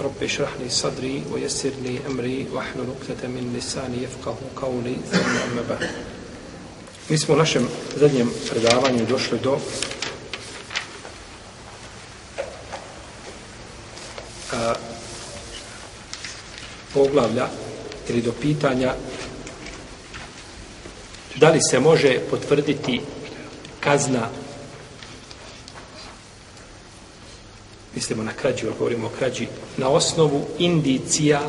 رب اشرح لي صدري ويسر لي أمري واحلل عقدة من لساني يفقه قولي ثم أما بعد Mi smo u našem zadnjem predavanju došli do a, poglavlja ili do pitanja da li se može potvrditi kazna mislimo na krađu, ali govorimo o krađi, na osnovu indicija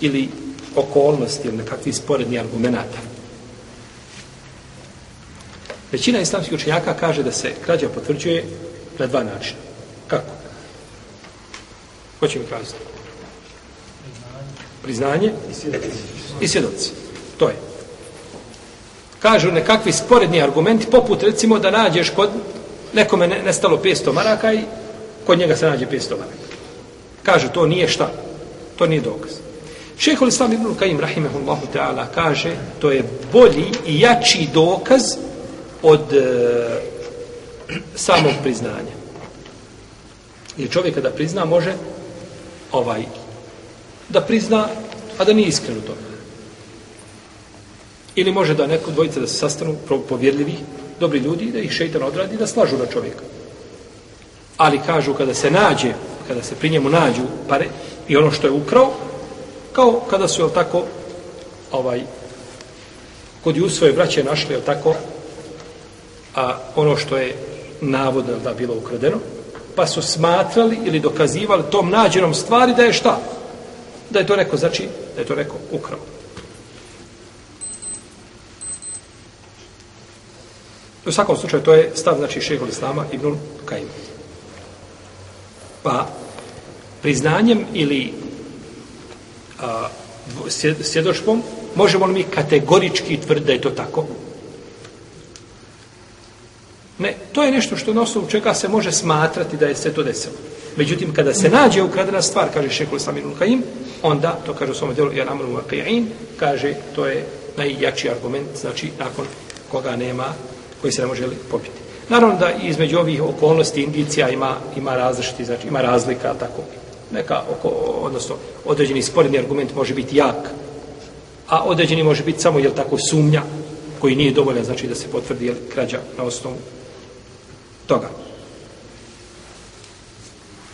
ili okolnosti ili nekakvih sporednih argumenta. Većina islamskih učenjaka kaže da se krađa potvrđuje na dva načina. Kako? Ko će mi kazati? Priznanje i svjedoci. To je. Kažu nekakvi sporedni argumenti, poput recimo da nađeš kod nekome nestalo 500 maraka i kod njega se nađe 500 maraka. Kažu, to nije šta? To nije dokaz. Šehol Islam ibn Kajim, rahimehullahu ta'ala, kaže, to je bolji i jači dokaz od e, samog priznanja. Jer čovjek kada prizna, može ovaj, da prizna, a da nije iskren u tome. Ili može da neko dvojica da se sastanu povjerljivi, dobri ljudi, da ih šeitan odradi, da slažu na čovjeka ali kažu kada se nađe, kada se pri njemu nađu pare i ono što je ukrao, kao kada su, jel tako, ovaj, kod Jusove braće našli, jel tako, a ono što je navodno da bilo ukradeno, pa su smatrali ili dokazivali tom nađenom stvari da je šta? Da je to neko, znači, da je to neko ukrao. U svakom slučaju, to je stav, znači, šehol Islama Ibnul Kajim. Pa priznanjem ili a, svjedočbom možemo li mi kategorički tvrditi da je to tako? Ne, to je nešto što na osnovu čega se može smatrati da je se to desilo. Međutim, kada se nađe ukradena stvar, kaže šekul Samirul Kajim, onda, to kaže u svom djelu, ja namru Kajain, kaže, to je najjači argument, znači, nakon koga nema, koji se ne može popiti. Naravno da između ovih okolnosti indicija ima, ima različiti, znači ima razlika, tako. Neka, oko, odnosno, određeni sporedni argument može biti jak, a određeni može biti samo, jel tako, sumnja, koji nije dovoljan, znači da se potvrdi jel, krađa na osnovu toga.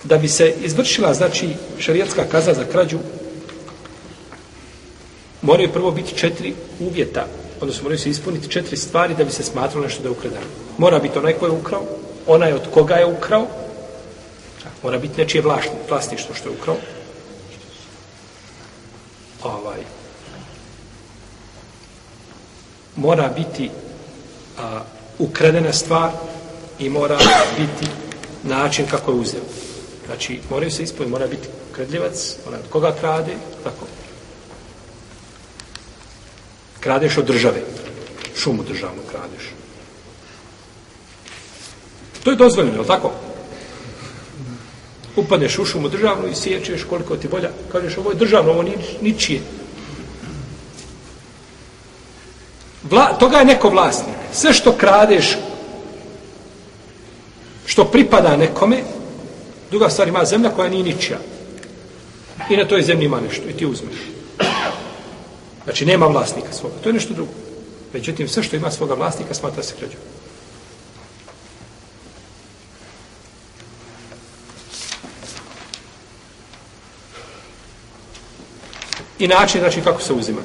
Da bi se izvršila, znači, šarijatska kaza za krađu, moraju prvo biti četiri uvjeta odnosno moraju se ispuniti četiri stvari da bi se smatralo nešto da je ukradeno. Mora biti onaj ko je ukrao, onaj od koga je ukrao, mora biti nečije vlasništvo što je ukrao. Ovaj. Mora biti a, ukradena stvar i mora biti način kako je uzeo. Znači, moraju se ispuniti, mora biti kradljivac, onaj od koga krade, tako, Kradeš od države. Šumu državnu kradeš. To je dozvoljeno, je tako? Upadneš u šumu državnu i sjećeš koliko ti volja. Kažeš, ovo je državno, ovo ničije. Vla, toga je neko vlasnik. Sve što kradeš, što pripada nekome, druga stvar ima zemlja koja nije ničija. I na toj zemlji ima nešto i ti uzmeš. Znači, nema vlasnika svoga. To je nešto drugo. Međutim, sve što ima svoga vlasnika smatra se krađom. I način, znači, kako se uzima.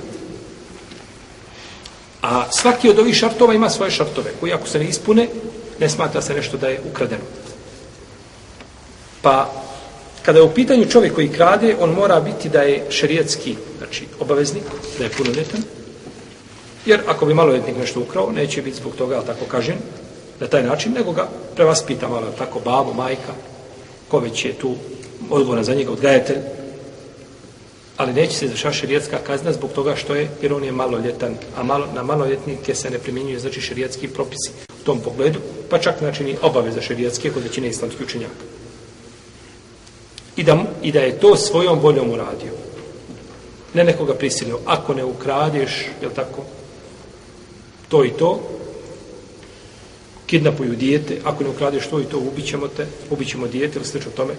A svaki od ovih šartova ima svoje šartove, koji ako se ne ispune, ne smatra se nešto da je ukradeno. Pa, kada je u pitanju čovjek koji krade, on mora biti da je šerijetski, znači obaveznik, da je punoljetan, jer ako bi maloljetnik nešto ukrao, neće biti zbog toga, ali tako kažem, na taj način, nego ga prevaspita malo, tako babo, majka, ko već je tu odgovoran za njega, odgajatelj. Ali neće se izvršati šerijetska kazna zbog toga što je, jer on je maloljetan, a malo, na maloljetnike se ne primjenjuje znači šerijetski propisi u tom pogledu, pa čak znači ni obaveza šerijetske kod većine islamskih učenjaka. I da, I da je to svojom voljom uradio. Ne nekoga prisilio. Ako ne ukradeš, je tako, to i to, kidnapuju dijete, ako ne ukradeš to i to, ubićemo te, ubićemo dijete ili slično tome.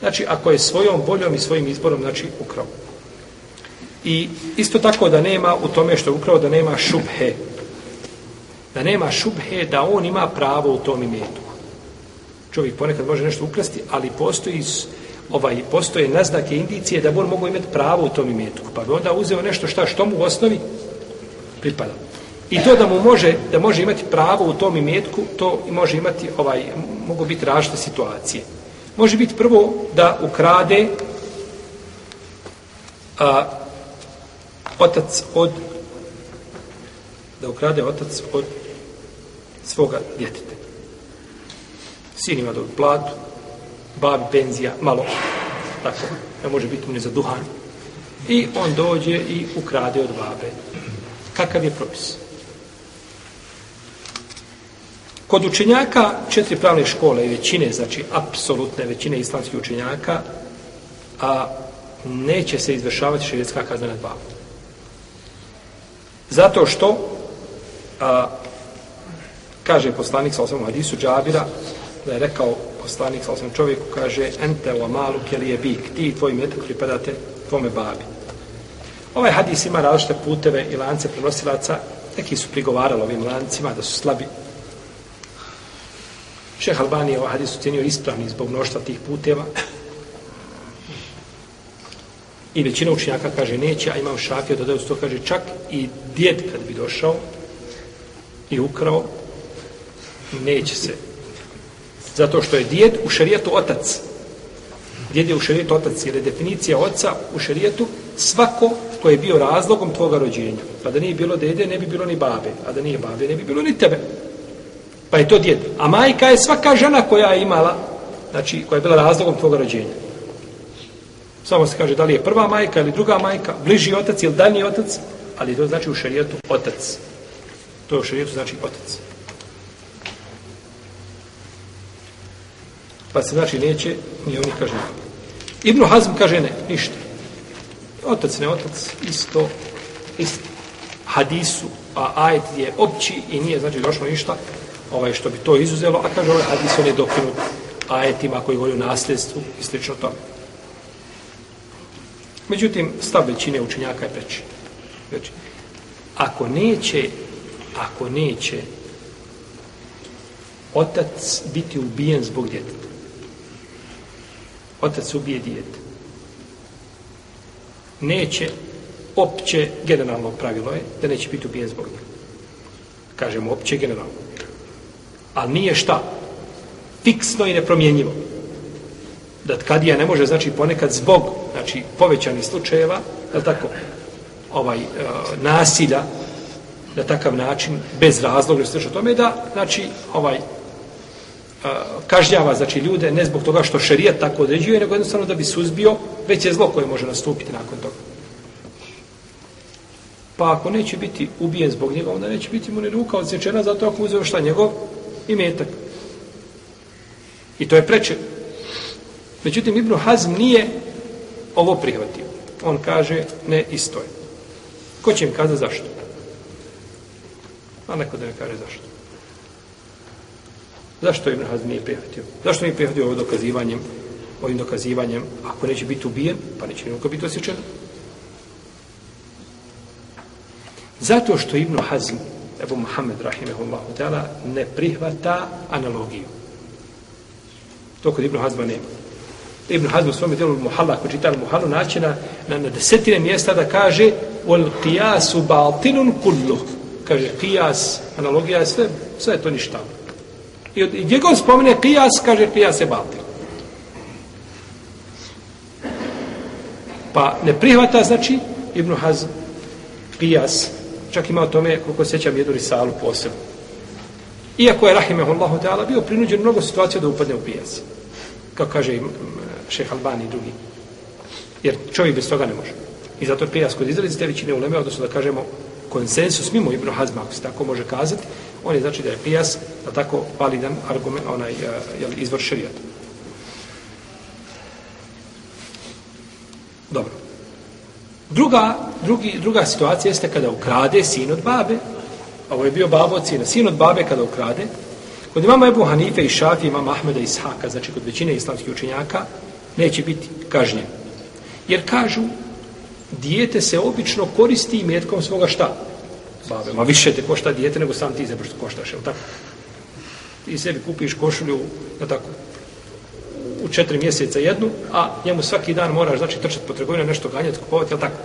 Znači, ako je svojom voljom i svojim izborom, znači, ukrao. I isto tako da nema u tome što je ukrao, da nema šubhe. Da nema šubhe, da on ima pravo u tom imetu. Čovjek ponekad može nešto ukrasti, ali postoji ovaj, postoje naznake indicije da on mogu imati pravo u tom imetku. Pa bi onda uzeo nešto šta, što mu u osnovi pripada. I to da mu može, da može imati pravo u tom imetku, to može imati, ovaj, mogu biti različite situacije. Može biti prvo da ukrade a, otac od da ukrade otac od svoga djeteta. Sin ima dobro platu, babi penzija, malo, tako, ne može biti mu ni za duhan. I on dođe i ukrade od babe. Kakav je propis? Kod učenjaka četiri pravne škole i većine, znači apsolutne većine islamskih učenjaka, a neće se izvršavati širijetska kazna nad babom. Zato što a, kaže poslanik sa osam hadisu Džabira da je rekao poslanik sa osam čovjeku kaže ente o malu kelije bik ti i tvoj metak pripadate tvome babi. Ovaj hadis ima različite puteve i lance prenosilaca neki su prigovarali ovim lancima da su slabi Šeh Albani je ovaj hadis ucijenio ispravni zbog mnoštva tih puteva. I većina učenjaka kaže neće, a imam šafio dodaju to kaže čak i djed kad bi došao i ukrao, neće se. Zato što je djed u šarijetu otac. Djed je u šarijetu otac, jer je definicija oca u šarijetu svako ko je bio razlogom tvoga rođenja. Pa da nije bilo dede, ne bi bilo ni babe. A da nije babe, ne bi bilo ni tebe. Pa je to djed. A majka je svaka žena koja je imala, znači koja je bila razlogom tvoga rođenja. Samo se kaže da li je prva majka ili druga majka, bliži otac ili daljni otac, ali to znači u šarijetu otac. To je u šarijetu znači otac. Pa se znači neće, ni oni kaže Ibn Hazm kaže ne, ništa. Otac ne otac, isto, isto. Hadisu, a ajet je opći i nije znači došlo ništa, ovaj što bi to izuzelo, a kaže ovaj hadis on je dokinut ajetima koji govori o nasljedstvu i slično tome. Međutim, stav većine učenjaka je preći. Znači, ako neće, ako neće otac biti ubijen zbog djeteta, otac ubije dijete. neće, opće generalno pravilo je da neće biti ubijen zbog njega. Kažemo opće generalno. Ali nije šta? Fiksno i nepromjenjivo. Da kadija ne može, znači ponekad zbog znači, povećanih slučajeva, je tako, ovaj, e, nasilja, na takav način, bez razloga, što tome, da, znači, ovaj, kažnjava, znači, ljude, ne zbog toga što šerijat tako određuje, nego jednostavno da bi suzbio veće zlo koje može nastupiti nakon toga. Pa ako neće biti ubijen zbog njega, onda neće biti mu ni ruka odsječena, zato ako uzeo šta njegov, i metak. I to je preče. Međutim, Ibnu Hazm nije ovo prihvatio. On kaže, ne, isto je. Ko će im kazati zašto? A neko da mi kaže zašto. Zašto Ibn Hazm nije prihvatio? Zašto nije prihvatio ovo dokazivanjem, ovim dokazivanjem, ako neće biti ubijen, pa neće nikako biti osjećan? Zato što Ibn Hazm Ebu Muhammed, rahimahullahu ta'ala, ne prihvata analogiju. To kod Ibn Hazma nema. Ibn Hazm u svome djelu Muhalla, ako čita Muhallu, naći na, na, na desetine mjesta da kaže wal qiyasu batilun kullu. Kaže, qiyas, analogija je sve, sve je to ništa. I, od, gdje god spomene qiyas, kaže, qiyas je batil. Pa ne prihvata, znači, Ibn Hazm, qiyas, čak ima o tome, koliko sećam, jednu risalu posebno. Iako je, rahimehullahu ta'ala, bio prinuđen mnogo situacija da upadne u pijac. Kao kaže mm, šeh Albani i drugi. Jer čovjek bez toga ne može. I zato je kod izrazite većine uleme, odnosno da kažemo konsensus mimo Ibn Hazma, ako se tako može kazati, on je znači da je prijas, da tako validan argument, onaj, e, jel, izvor šarijata. Dobro. Druga, drugi, druga situacija jeste kada ukrade sin od babe. a Ovo je bio babo od sina. Sin od babe kada ukrade. Kod imama Ebu Hanife i Šafi, imama Ahmeda i Ishaka, znači kod većine islamskih učenjaka, neće biti kažnjen. Jer kažu, dijete se obično koristi imetkom svoga šta? Babe. Ma više te košta dijete nego sam ti zebro što koštaš, je tako? Ti sebi kupiš košulju, je tako? u četiri mjeseca jednu, a njemu svaki dan moraš, znači, trčati po trgovinu, nešto ganjati, kupovati, je tako?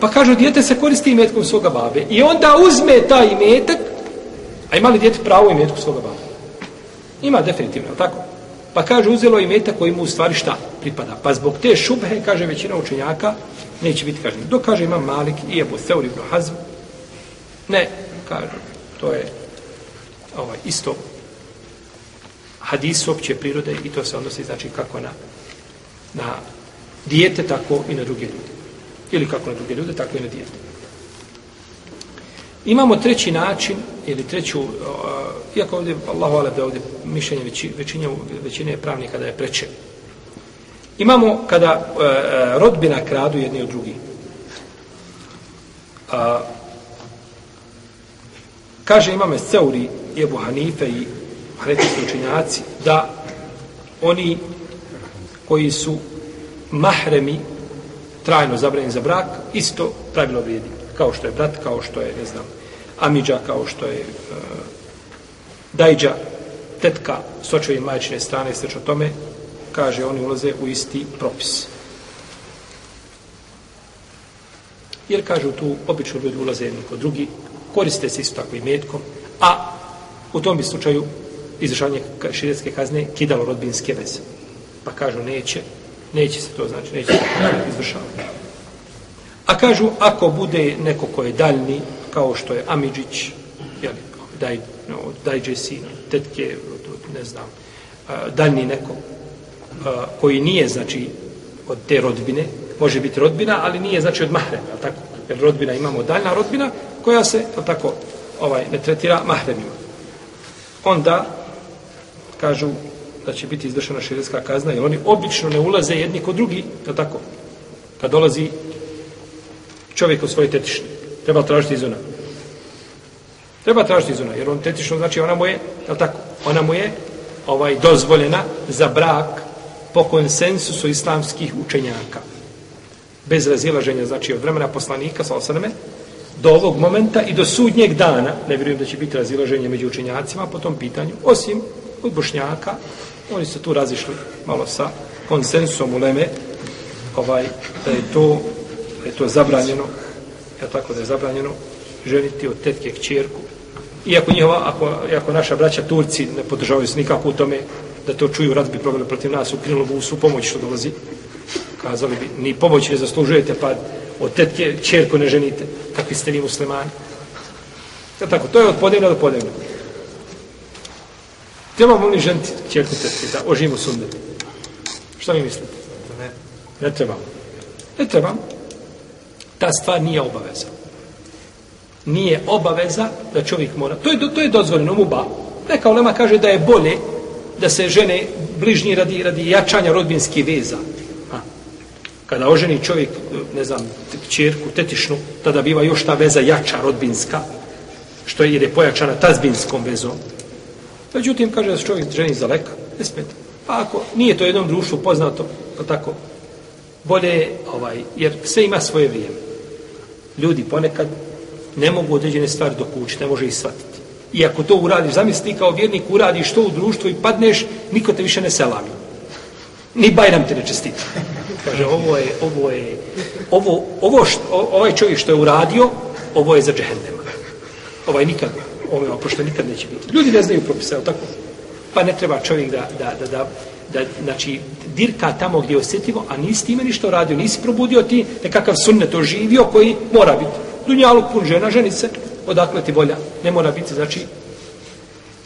Pa kažu, dijete se koristi imetkom svoga babe i onda uzme taj imetak, a ima li dijete pravo imetku svoga babe? Ima definitivno, je tako? Pa kaže, uzelo imetak koji mu u stvari šta pripada. Pa zbog te šubhe, kaže većina učenjaka, neće biti kažnjen. Dok kaže imam Malik i Ebu Seur ibn Hazm, ne, kažu, to je ovaj, isto hadis opće prirode i to se odnosi znači kako na na dijete, tako i na druge ljude. Ili kako na druge ljude, tako i na dijete. Imamo treći način, ili treću, uh, iako ovdje, Allahu alab da ovdje mišljenje većine, većine pravnika da je preče. Imamo kada e, e, rodbina kradu jedni od drugih. A, kaže imame Seuri, Ebu Hanife i hanefijski učinjaci, da oni koji su mahremi trajno zabranjeni za brak, isto pravilo vrijedi. Kao što je brat, kao što je, ne znam, amidža, kao što je uh, dajđa, tetka s očevim majčine strane, sveč o tome, kaže, oni ulaze u isti propis. Jer, kažu, tu obično ljudi ulaze jedni kod drugi, koriste se isto tako i metkom, a u tom bi slučaju izvršavanje širetske kazne kidalo rodbinske veze. Pa kažu neće, neće se to znači, neće se to znači izvršavati. A kažu, ako bude neko ko je daljni, kao što je Amidžić, jeli, daj, no, dajđe sin, tetke, ne znam, daljni neko, koji nije, znači, od te rodbine, može biti rodbina, ali nije, znači, od mahrema, tako? Jer rodbina imamo daljna rodbina, koja se, tako, ovaj, ne tretira mahremima. Onda, kažu da će biti izvršena širijska kazna, jer oni obično ne ulaze jedni kod drugi, je tako? Kad dolazi čovjek u svoje tetišne, treba tražiti izuna. Treba tražiti izuna, jer on tetišno, znači ona mu je, je tako? Ona mu je ovaj dozvoljena za brak po konsensusu islamskih učenjaka. Bez razilaženja, znači od vremena poslanika, sa osadame, do ovog momenta i do sudnjeg dana, ne vjerujem da će biti razilaženje među učenjacima po tom pitanju, osim od bošnjaka, oni su tu razišli malo sa konsensom u Leme, ovaj, da je to, da je to zabranjeno, ja tako da je zabranjeno, ženiti od tetke kćerku. Iako njihova, ako, ako naša braća Turci ne podržavaju se nikako u tome, da to čuju, rad bi proveli protiv nas, ukrinulo bi u svu pomoć što dolazi. Kazali bi, ni pomoć ne zaslužujete, pa od tetke čerku ne ženite, kakvi ste vi muslimani. Ja tako, to je od podnevna do podnevna. Trebamo li ženiti čerku tetke da oživimo sunnet? Šta mi mislite? Ne. Ne trebamo. Ne trebamo. Ta stvar nije obaveza. Nije obaveza da čovjek mora. To je, to je dozvoljeno mu ba. Neka ulema kaže da je bolje da se žene bližnji radi, radi jačanja rodbinskih veza. Ha. Kada oženi čovjek, ne znam, čerku, tetišnu, tada biva još ta veza jača rodbinska, što je, jer je pojačana tazbinskom vezom. Međutim, kaže da se čovjek ženi za leka, ne smeta. Pa ako nije to jednom društvu poznato, pa tako, bolje ovaj, jer sve ima svoje vrijeme. Ljudi ponekad ne mogu određene stvari dokući, ne može ih shvatiti. I ako to uradiš, zamisli kao vjernik uradiš to u društvu i padneš, niko te više ne selami. Ni Bajram te ne čestiti. Kaže, ovo je, ovo je, ovo, ovo što, ovaj čovjek što je uradio, ovo je za džehendema. Ovaj nikad ovaj, ove što nikad neće biti. Ljudi ne znaju propisa, propise, tako? Pa ne treba čovjek da, da, da, da, da znači, dirka tamo gdje je osjetljivo, a nisi time ništa radio, nisi probudio ti nekakav sunnet oživio koji mora biti. Dunjaluk pun žena, ženice, odakle ti volja, ne mora biti, znači,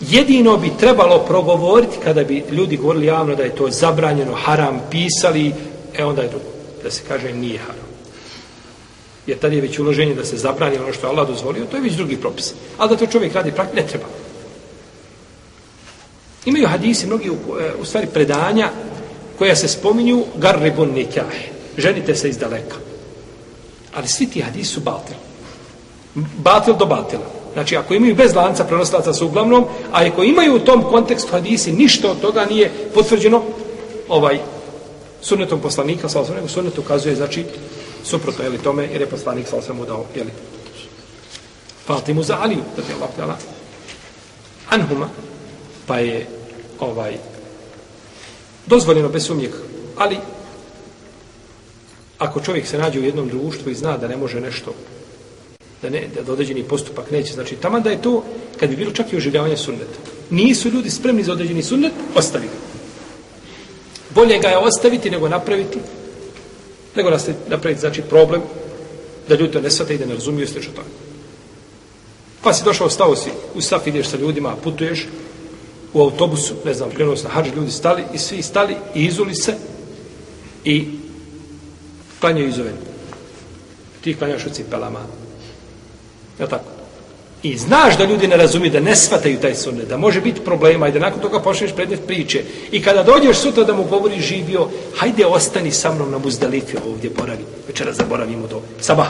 jedino bi trebalo progovoriti kada bi ljudi govorili javno da je to zabranjeno, haram, pisali, e onda je drugo, da se kaže nije haram. Jer tad je već uloženje da se zabrani ono što je Allah dozvolio, to je već drugi propis. Ali da to čovjek radi praktično, ne treba. Imaju hadisi, mnogi u, e, u stvari predanja koja se spominju garribun nikah. Ženite se iz daleka. Ali svi ti hadisi su batil. Batil do batila. Znači, ako imaju bez lanca prenoslaca su uglavnom, a ako imaju u tom kontekstu hadisi, ništa od toga nije potvrđeno, ovaj, sunnetom poslanika, sa osvrame, sunnet ukazuje, znači, suprotno, jeli, tome, jer je poslanik, sa osvrame, dao, jeli, Fatimu za Aliju, da je Allah htjela, Anhuma, pa je, ovaj, dozvoljeno bez sumnjeg, ali, ako čovjek se nađe u jednom društvu i zna da ne može nešto da ne da određeni postupak neće. Znači tamo da je to kad bi bilo čak i oživljavanje sunneta. Nisu ljudi spremni za određeni sunnet ostavi ga. Bolje ga je ostaviti nego napraviti nego napraviti znači problem da ljudi to ne svate i da ne razumiju sve što to pa si došao stao si u saf ideš sa ljudima putuješ u autobusu ne znam krenuo se na hađ ljudi stali i svi stali i izuli se i klanjaju izoveni ti klanjaš u cipelama. Je tako? I znaš da ljudi ne razumiju, da ne shvataju taj sunnet, da može biti problema i da nakon toga počneš predmet priče. I kada dođeš sutra da mu govori živio, hajde ostani sa mnom na muzdalifi ovdje, boravi. Večera zaboravimo do sabah.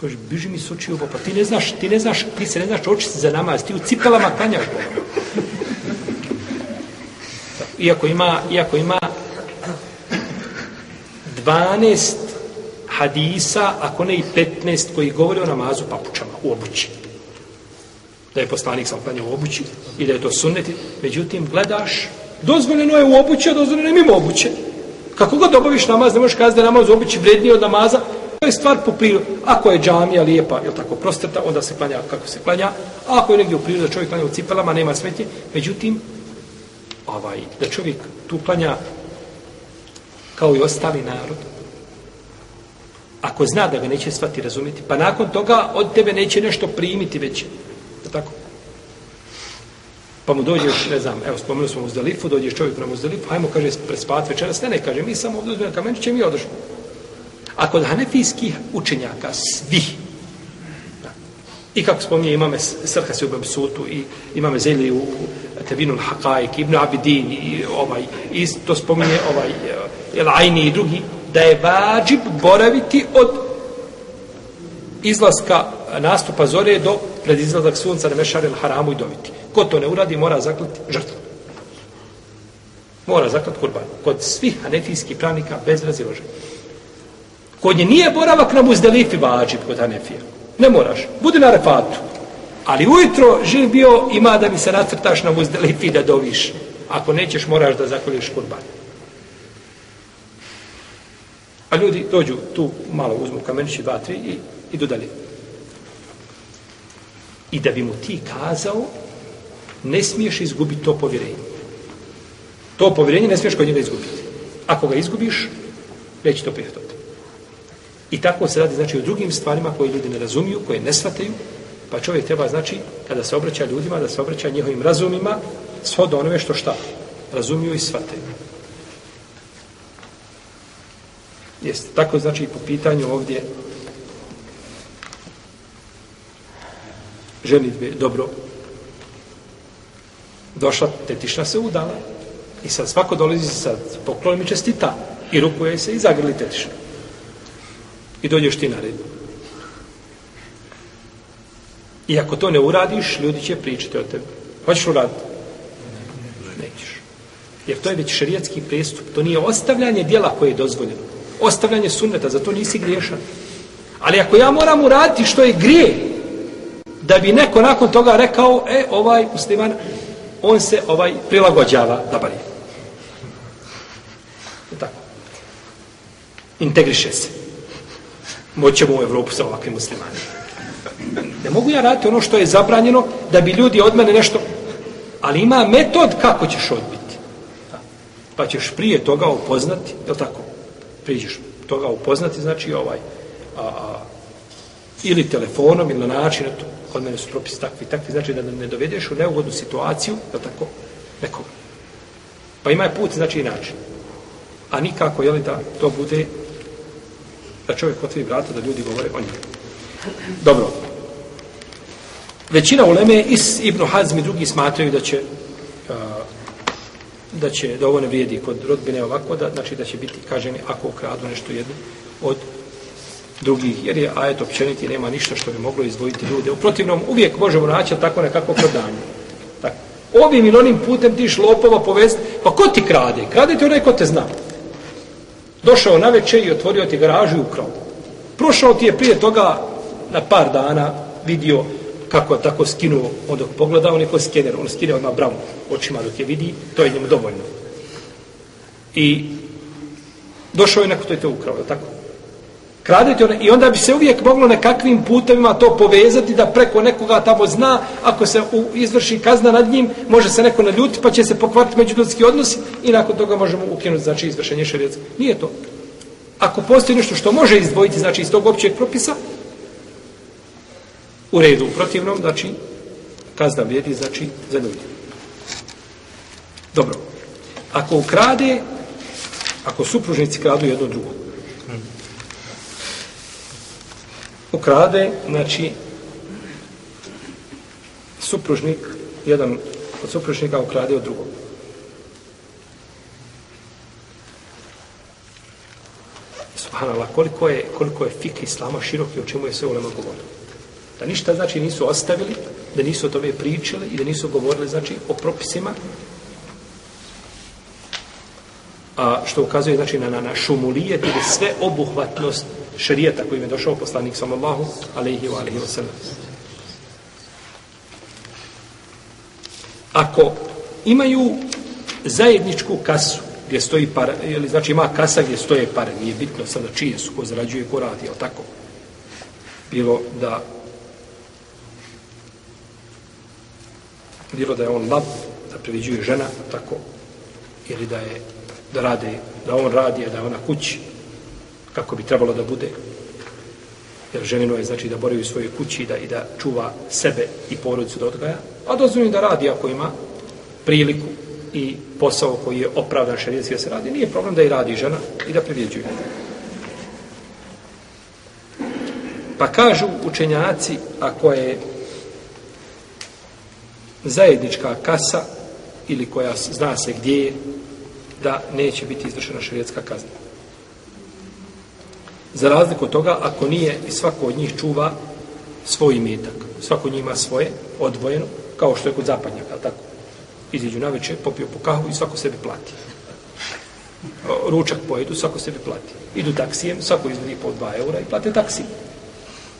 Kaže, biži mi soči ovo, pa ti ne znaš, ti ne znaš, ti se ne znaš očiti za namaz, ti u cipelama klanjaš. Iako ima, iako ima 12 hadisa, ako ne i 15 koji govore o namazu papučama u obući. Da je poslanik sam klanio u obući i da je to sunneti. Međutim, gledaš, dozvoljeno je u obući, a dozvoljeno je mimo obuće. Kako god obaviš namaz, ne možeš kazati da je namaz u obući vredniji od namaza, to je stvar po prirodu. Ako je džamija lijepa, je tako prostrta, onda se klanja kako se klanja. A ako je negdje u prirodu da čovjek klanja u cipelama, nema smetje. Međutim, ovaj, da čovjek tu klanja kao i ostali narod, ako zna da ga neće svati razumjeti, pa nakon toga od tebe neće nešto primiti već. Je tako? Pa mu dođeš, ne znam, evo, spomenuli smo Muzdalifu, dođeš čovjek na Muzdalifu, hajmo, kaže, prespat večeras, ne, ne, kaže, mi samo ovdje uzmemo kamenčiće, mi odošli. A kod hanefijskih učenjaka, svi, i kako spominje imame Srha se u Bebsutu, i imame Zeli u Tebinul Hakajk, Ibn Abidin, i ovaj, i to spominje ovaj, El Aini i drugi, da je vađib boraviti od izlaska nastupa zore do pred izlazak sunca na Mešar il Haramu i dobiti. Ko to ne uradi, mora zaklati žrtvu. Mora zaklati kurban. Kod svih hanefijskih pravnika bez raziloženja. Kod nje nije boravak na muzdelifi vađib kod hanefija. Ne moraš. Budi na refatu. Ali ujutro živ bio ima da mi se nacrtaš na muzdelifi da doviš. Ako nećeš, moraš da zakoliš kurban. A ljudi dođu tu, malo uzmu kamenići, dva, tri i idu dalje. I da bi mu ti kazao, ne smiješ izgubiti to povjerenje. To povjerenje ne smiješ kod njega izgubiti. Ako ga izgubiš, neće to prihvatiti. I tako se radi, znači, o drugim stvarima koje ljudi ne razumiju, koje ne shvataju, pa čovjek treba, znači, kada se obraća ljudima, da se obraća njihovim razumima, shodno onome što šta razumiju i shvataju. Jeste. Tako znači po pitanju ovdje ženitbe dobro došla tetišna se udala i sad svako dolazi sa poklonom i čestita i rukuje se i zagrli tetišnu. I dođeš ti na red. I ako to ne uradiš, ljudi će pričati o tebi. Hoćeš uraditi? Nećeš. Jer to je već šerijatski prestup. To nije ostavljanje dijela koje je dozvoljeno ostavljanje sunneta, za to nisi griješan. Ali ako ja moram uraditi što je grije, da bi neko nakon toga rekao, e, ovaj musliman, on se ovaj prilagođava da bari. Tako. Integriše se. Moćemo u Evropu sa ovakvim muslimanima. Ne mogu ja raditi ono što je zabranjeno da bi ljudi od mene nešto... Ali ima metod kako ćeš odbiti. Pa ćeš prije toga upoznati, je tako? Priđeš toga upoznati, znači ovaj, a, a, ili telefonom, ili na način, eto, kod mene su propisi takvi, takvi, znači da ne dovedeš u neugodnu situaciju, da tako, nekoga. Pa ima je put, znači i način. A nikako, je li da to bude Da čovjek otvori vrata, da ljudi govore o njemu. Dobro. Većina uleme Is Ibn Hazm i drugi smatraju da će da će da ovo ne vrijedi kod rodbine ovako da znači da će biti kaženi ako ukradu nešto jedno od drugih jer je ajet općeniti nema ništa što bi moglo izdvojiti ljude. U protivnom uvijek možemo naći tako nekako prodanje tako ovim ili onim putem tiš lopova povest pa ko ti krade? Krade ti onaj ko te zna. Došao na večer i otvorio ti garažu i ukrao. Prošao ti je prije toga na par dana vidio kako tako skinuo on dok pogleda, on je ko skener, on skine odmah bravo očima dok je vidi, to je njemu dovoljno. I došao je neko to je to ukrao, je tako? Kradete one, i onda bi se uvijek moglo nekakvim putevima to povezati da preko nekoga tamo zna, ako se u, izvrši kazna nad njim, može se neko naljuti, pa će se pokvariti međudodski odnosi i nakon toga možemo ukinuti, znači, izvršenje šarijetska. Nije to. Ako postoji nešto što može izdvojiti, znači, iz tog općeg propisa, u redu. U protivnom, znači, kazna vrijedi, znači, za ljudi. Dobro. Ako ukrade, ako supružnici kradu jedno drugo, ukrade, znači, supružnik, jedan od supružnika ukrade od drugog. Subhanallah, koliko je, koliko je fik islama široki, o čemu je sve ulema govorio. Da ništa znači nisu ostavili, da nisu o tome pričali i da nisu govorili znači o propisima. A što ukazuje znači na, na, na šumulijet ili sve obuhvatnost šarijeta kojim je došao poslanik sallallahu alaihi wa alaihi wa sallam. Ako imaju zajedničku kasu gdje stoji para, ili znači ima kasa gdje stoje pare, nije bitno sada čije su, ko zarađuje, ko radi, ali tako. Bilo da bilo da je on lab, da priviđuje žena, tako, ili da je, da rade, da on radi, a da je ona kući, kako bi trebalo da bude. Jer ženino je, znači, da boravi u svojoj kući da, i da čuva sebe i porodicu da odgaja, a dozvoljeno da radi ako ima priliku i posao koji je opravdan šarijetski da se radi, nije problem da i radi žena i da privjeđuje. Pa kažu učenjaci, ako je zajednička kasa ili koja zna se gdje je da neće biti izvršena šarijetska kazna. Za razliku od toga, ako nije i svako od njih čuva svoj imetak, svako od njih ima svoje odvojeno, kao što je kod zapadnjaka, tako? Iziđu na večer, popio po kahu i svako sebi plati. Ručak pojedu, svako sebi plati. Idu taksijem, svako izvedi po 2 eura i plate taksi.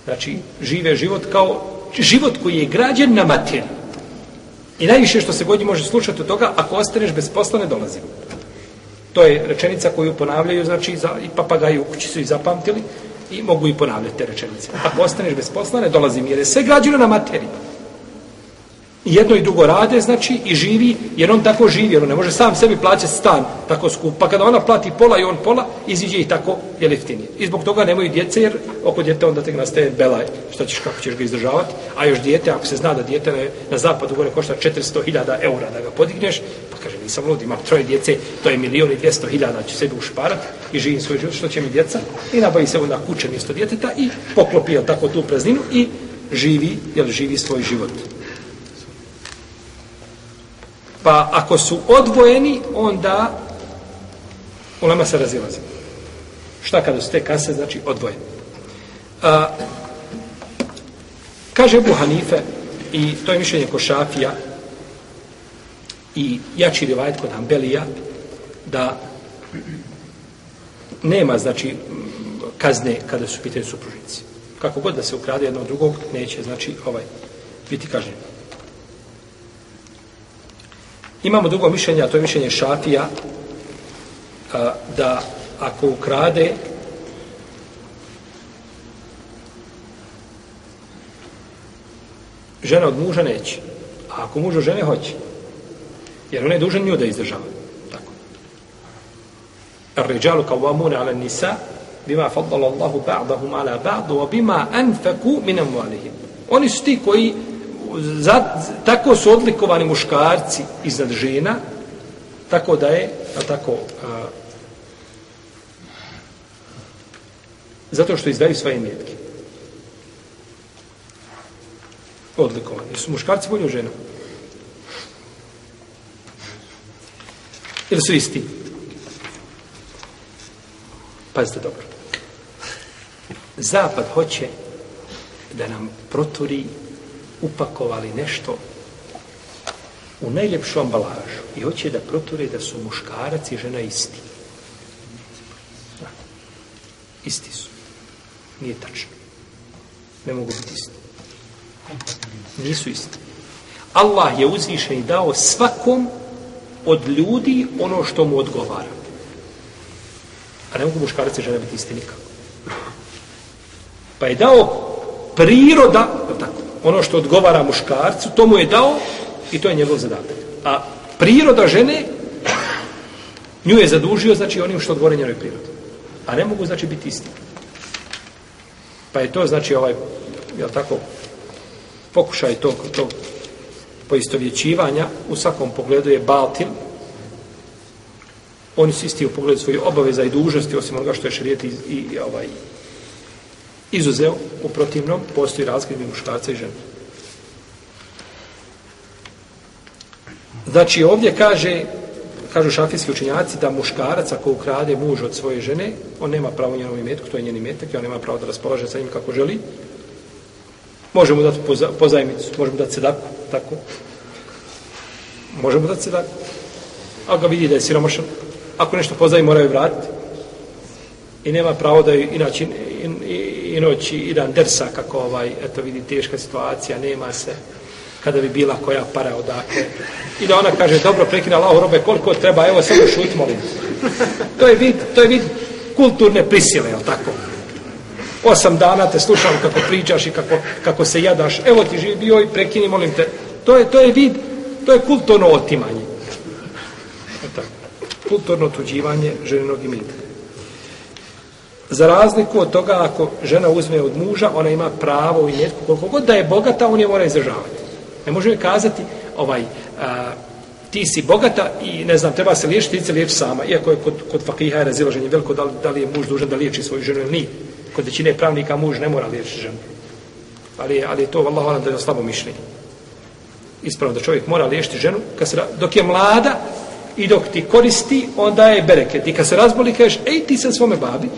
Znači, žive život kao život koji je građen na materiju. I najviše što se godi može slušati od toga, ako ostaneš bez posla, ne dolazi. To je rečenica koju ponavljaju, znači za, i papagaji u kući su i zapamtili i mogu i ponavljati te rečenice. Ako ostaneš bez posla, ne dolazim, jer je sve građeno na materiju jedno i drugo rade, znači, i živi, jer on tako živi, jer on ne može sam sebi plaćati stan tako skup. Pa kada ona plati pola i on pola, iziđe i tako je jeftinije. I zbog toga nemaju djece, jer oko djete onda tek nastaje belaj, šta ćeš, kako ćeš ga izdržavati. A još djete, ako se zna da djete na, na zapadu gore košta 400.000 eura da ga podigneš, pa kaže, nisam lud, imam troje djece, to je milion i dvjesto hiljada, ću sebi ušparati i živim svoj život, što će mi djeca, i nabavi se onda kuće mjesto djeteta i poklopi tako tu prazninu i živi, jel živi svoj život. Pa ako su odvojeni, onda ulema se razilazi. Šta kada su te kase, znači odvojeni? A, kaže Ebu Hanife, i to je mišljenje ko Šafija, i jači rivajet kod Ambelija, da nema, znači, kazne kada su pitanje supružnici. Kako god da se ukrade jedno od drugog, neće, znači, ovaj, biti kažnjeno. Imamo drugo mišljenje, a to je mišljenje Šafija, a, da ako ukrade žena od muža neće. A ako muž od žene hoće. Jer on je dužan nju da izdržava. Tako. Ar-riđalu kavamuna ala nisa bima faddala Allahu ba'dahum ala ba'du wa bima anfaku min amwalihim. Oni su ti koji za, tako su odlikovani muškarci iznad žena, tako da je, a tako, a, Zato što izdaju svoje metke. Odlikovani. Su muškarci bolji od žena? Ili su isti? Pazite dobro. Zapad hoće da nam proturi upakovali nešto u najljepšu ambalažu i hoće da proture da su muškarac i žena isti. Da. Isti su. Nije tačno. Ne mogu biti isti. Nisu isti. Allah je uzvišen i dao svakom od ljudi ono što mu odgovara. A ne mogu muškarac i žena biti isti nikako. Pa je dao priroda, ono što odgovara muškarcu, to mu je dao i to je njegov zadatak. A priroda žene nju je zadužio, znači onim što odgovara njenoj prirodi. A ne mogu, znači, biti isti. Pa je to, znači, ovaj, jel tako, pokušaj tog, tog poistovjećivanja u svakom pogledu je baltil. Oni su isti u pogledu svojih obaveza i dužnosti, osim onoga što je šarijet i, i, i ovaj, izuzeo u protivnom, postoji razgled muškarca i žene. Znači ovdje kaže, kažu šafijski učinjaci, da muškarac ako ukrade muž od svoje žene, on nema pravo njenom imetku, to je njen imetak i on nema pravo da raspolaže sa njim kako želi. Možemo dati pozajmicu, možemo dati sedaku, tako. Možemo dati sedaku. Ako ga vidi da je siromašan, ako nešto pozajmi, moraju vratiti. I nema pravo da je, inače, i, noć i dan dersa, kako ovaj, eto vidi, teška situacija, nema se kada bi bila koja para odakle. I da ona kaže, dobro, prekina Allah robe, koliko treba, evo samo šut, molim. To je vid, to je vid kulturne prisile, je tako? Osam dana te slušam kako pričaš i kako, kako se jadaš, evo ti živi bio i prekini, molim te. To je, to je vid, to je kulturno otimanje. Eto, kulturno tuđivanje ženinog imetka. Za razliku od toga, ako žena uzme od muža, ona ima pravo i netko, koliko god da je bogata, on je mora izdržavati. Ne može joj kazati, ovaj, a, ti si bogata i ne znam, treba se liječiti, ti se liječi sama. Iako je kod, kod fakiha je razilaženje veliko, da li, da li je muž dužan da liječi svoju ženu ili nije. Kod većine pravnika muž ne mora liječiti ženu. Ali, ali je to, Allah, Allah, da je slabo mišljenje. Ispravno da čovjek mora liječiti ženu kad se, dok je mlada i dok ti koristi, onda je bereket. I kad se razboli, kažeš, ej, ti sam svome babi,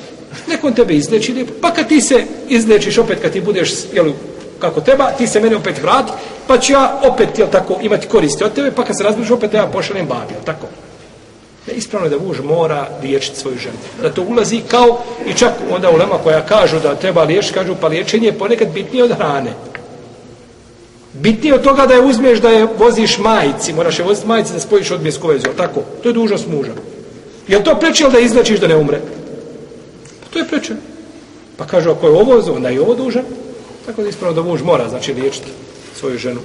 Nekon tebe izleči lijepo, pa kad ti se izlečiš opet, kad ti budeš, jel, kako treba, ti se meni opet vrati, pa ću ja opet, jel tako, imati koristi od tebe, pa kad se razboliš, opet ja pošaljem babi, jel tako? Ne, ispravno je da muž mora liječiti svoju ženu. Da to ulazi kao, i čak onda u lema koja kažu da treba liječiti, kažu pa liječenje je ponekad bitnije od hrane. Bitnije od toga da je uzmeš da je voziš majici, moraš je voziti majici da spojiš odmjesku vezu, tako? To je dužnost muža. Jel to preče da izlečiš da ne umre? To je prečeno. Pa kaže, ako je ovo, onda je ovo dužan. Tako da ispravno da muž mora, znači, liječiti svoju ženu.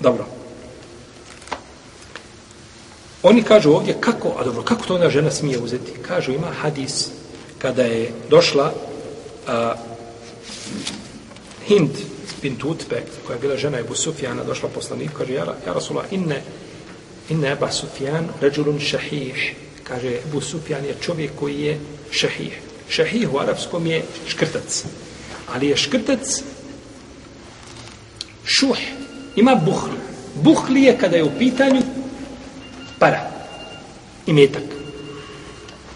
Dobro. Oni kažu ovdje kako, a dobro, kako to ona žena smije uzeti? Kažu, ima hadis kada je došla a, Hind bin Utbe, koja je bila žena Ebu Sufjana, došla poslanik, kaže, ja, ja Rasula, inne, inne Eba Sufjan, ređulun šahih, kaže, Ebu Sufjan je čovjek koji je šahih. Šahih u arapskom je škrtac. Ali je škrtac šuh, ima buhl. Buhl je kada je u pitanju para i metak.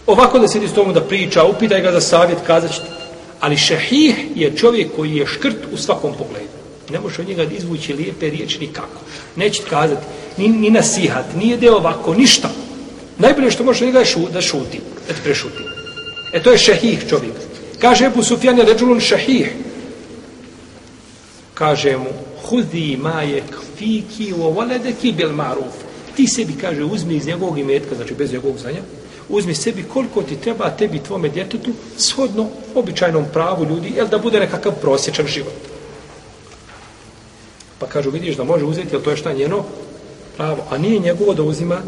Ovako da sedi s tomu da priča, upitaj ga za savjet, kazat ćete. Ali šehih je čovjek koji je škrt u svakom pogledu. Ne može od njega izvući lijepe riječi nikako. Neće kazati ni, ni nasihat, nije deo ovako, ništa. Najbolje što može od njega je šu, da šuti, da te prešuti. E to je šehih čovjek. Kaže Ebu Sufjan je ređulun šehih. Kaže mu, hudi majek fiki u ovoledeki bil maruf. Ti sebi, kaže, uzmi iz njegovog imetka, znači bez njegovog znanja, uzmi sebi koliko ti treba tebi tvome djetetu shodno običajnom pravu ljudi, jel da bude nekakav prosječan život. Pa kažu, vidiš da može uzeti, jel to je šta njeno pravo, a nije njegovo da uzima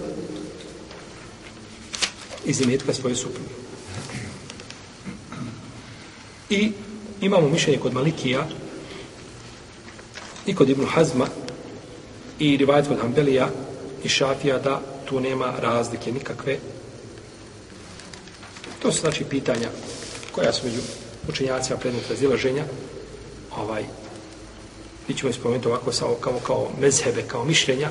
iz imetka svoje supruge. I imamo mišljenje kod Malikija i kod Ibnu Hazma i Rivajet kod Hanbelija i šafija da tu nema razlike nikakve. To su znači pitanja koja su među učenjacima predmet razilaženja. Ovaj, mi ćemo ispomenuti ovako samo kao, kao mezhebe, kao mišljenja,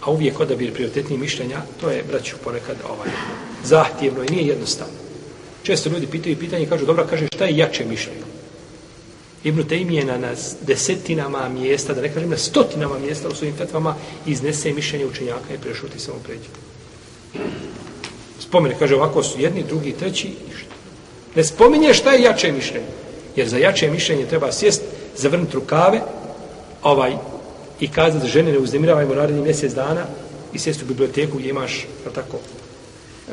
a uvijek odabir prioritetnih mišljenja, to je, braću, ponekad ovaj, zahtjevno i nije jednostavno. Često ljudi pitaju pitanje i kažu, dobra, kaže, šta je jače mišljenje? Ibn Taymi na desetinama mjesta, da ne kažem na stotinama mjesta u svojim fetvama, iznese mišljenje učenjaka i prešuti samo pređe. Spomene, kaže, ovako su jedni, drugi, treći, ništa. Ne spominje šta je jače mišljenje. Jer za jače mišljenje treba sjest, zavrnuti rukave, ovaj, i kazati da žene ne uznemiravajmo naredni mjesec dana i sjest u biblioteku gdje imaš, tako, eh,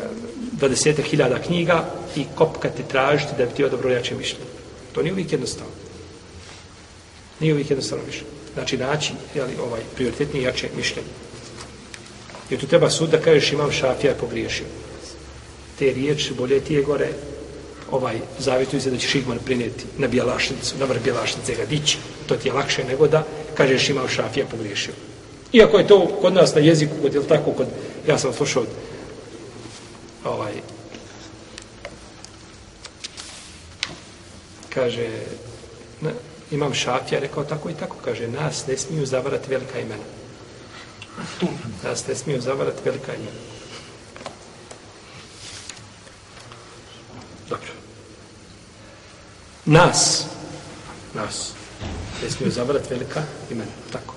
20.000 knjiga i kopkati tražiti da bi ti odobro jače mišljenje. To nije uvijek jednostavno. Nije uvijek jednostavno mišljenje. Znači, naći jeli, ovaj, prioritetnije jače mišljenje. Jer tu treba sud da kažeš imam šafija je pogriješio. Te riječi bolje ti je gore ovaj, zavjetuju se da ćeš igman prinijeti na bijelašnicu, na vrh bijelašnice ga dići. To ti je lakše nego da kažeš imam šafija pogriješio. Iako je to kod nas na jeziku, kod, je tako, kod, ja sam slušao ovaj, kaže, na, imam šafija, rekao tako i tako, kaže, nas ne smiju zavarati velika imena. Nas ne smiju zavarati velika imena. Dobro. Nas, nas, ne smiju zavarati velika imena, tako.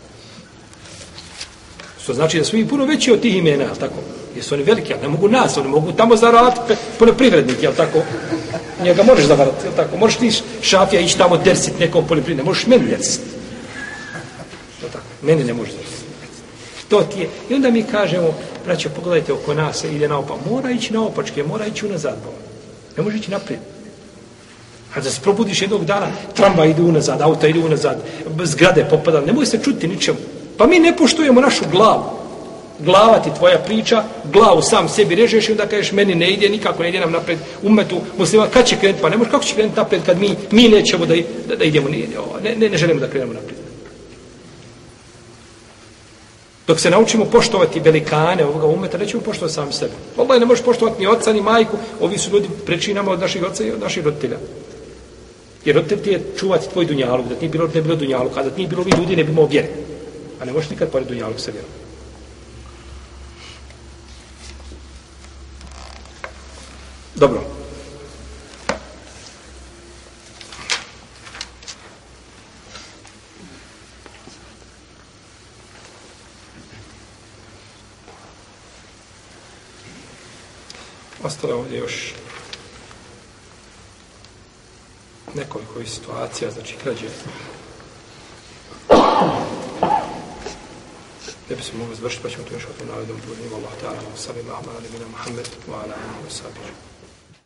Što znači da smo mi puno veći od tih imena, tako? Jesu oni veliki, ali ne mogu nas, oni mogu tamo zavarati poljoprivrednik, jel tako? Njega možeš zavarati, jel tako? Možeš ti šafija ići tamo dersit nekom poljoprivredniku, možeš meni dersit. Jel tako? Meni ne možeš dersit. To ti je. I onda mi kažemo, braćo, pogledajte oko nas, ide na opa. Mora ići naopačke, mora ići unazad. Ne može ići naprijed. A da se probudiš jednog dana, tramba ide unazad, auta ide unazad, zgrade popada, ne se čuti ničemu. Pa mi ne poštujemo našu glavu. Glava ti tvoja priča, glavu sam sebi režeš i onda kažeš meni ne ide, nikako ne ide nam napred umetu muslima. Kad će krenuti? Pa ne može, kako će krenuti napred kad mi, mi nećemo da, da, da idemo, ne, ne, ne želimo da krenemo napred. Dok se naučimo poštovati velikane ovoga umeta, nećemo poštovati sam sebe. Allah ne možeš poštovati ni oca, ni majku, ovi su ljudi prečinama od naših oca i od naših roditelja. Jer od ti je čuvati tvoj dunjaluk, da ti nije bilo, ne bilo dunjaluk, a da ti nije bilo ovi ljudi, ne bi imao vjere. A ne možeš nikad pored dunjaluk sa vjerom. Dobro. Ostalo ovdje još nekoliko situacija, znači krađe ne bi se mogli završiti, pa ćemo to još o tom navedom. Allah ta'ala, sallim, ahmad, alimina, Muhammed, wa ala, wa sallam.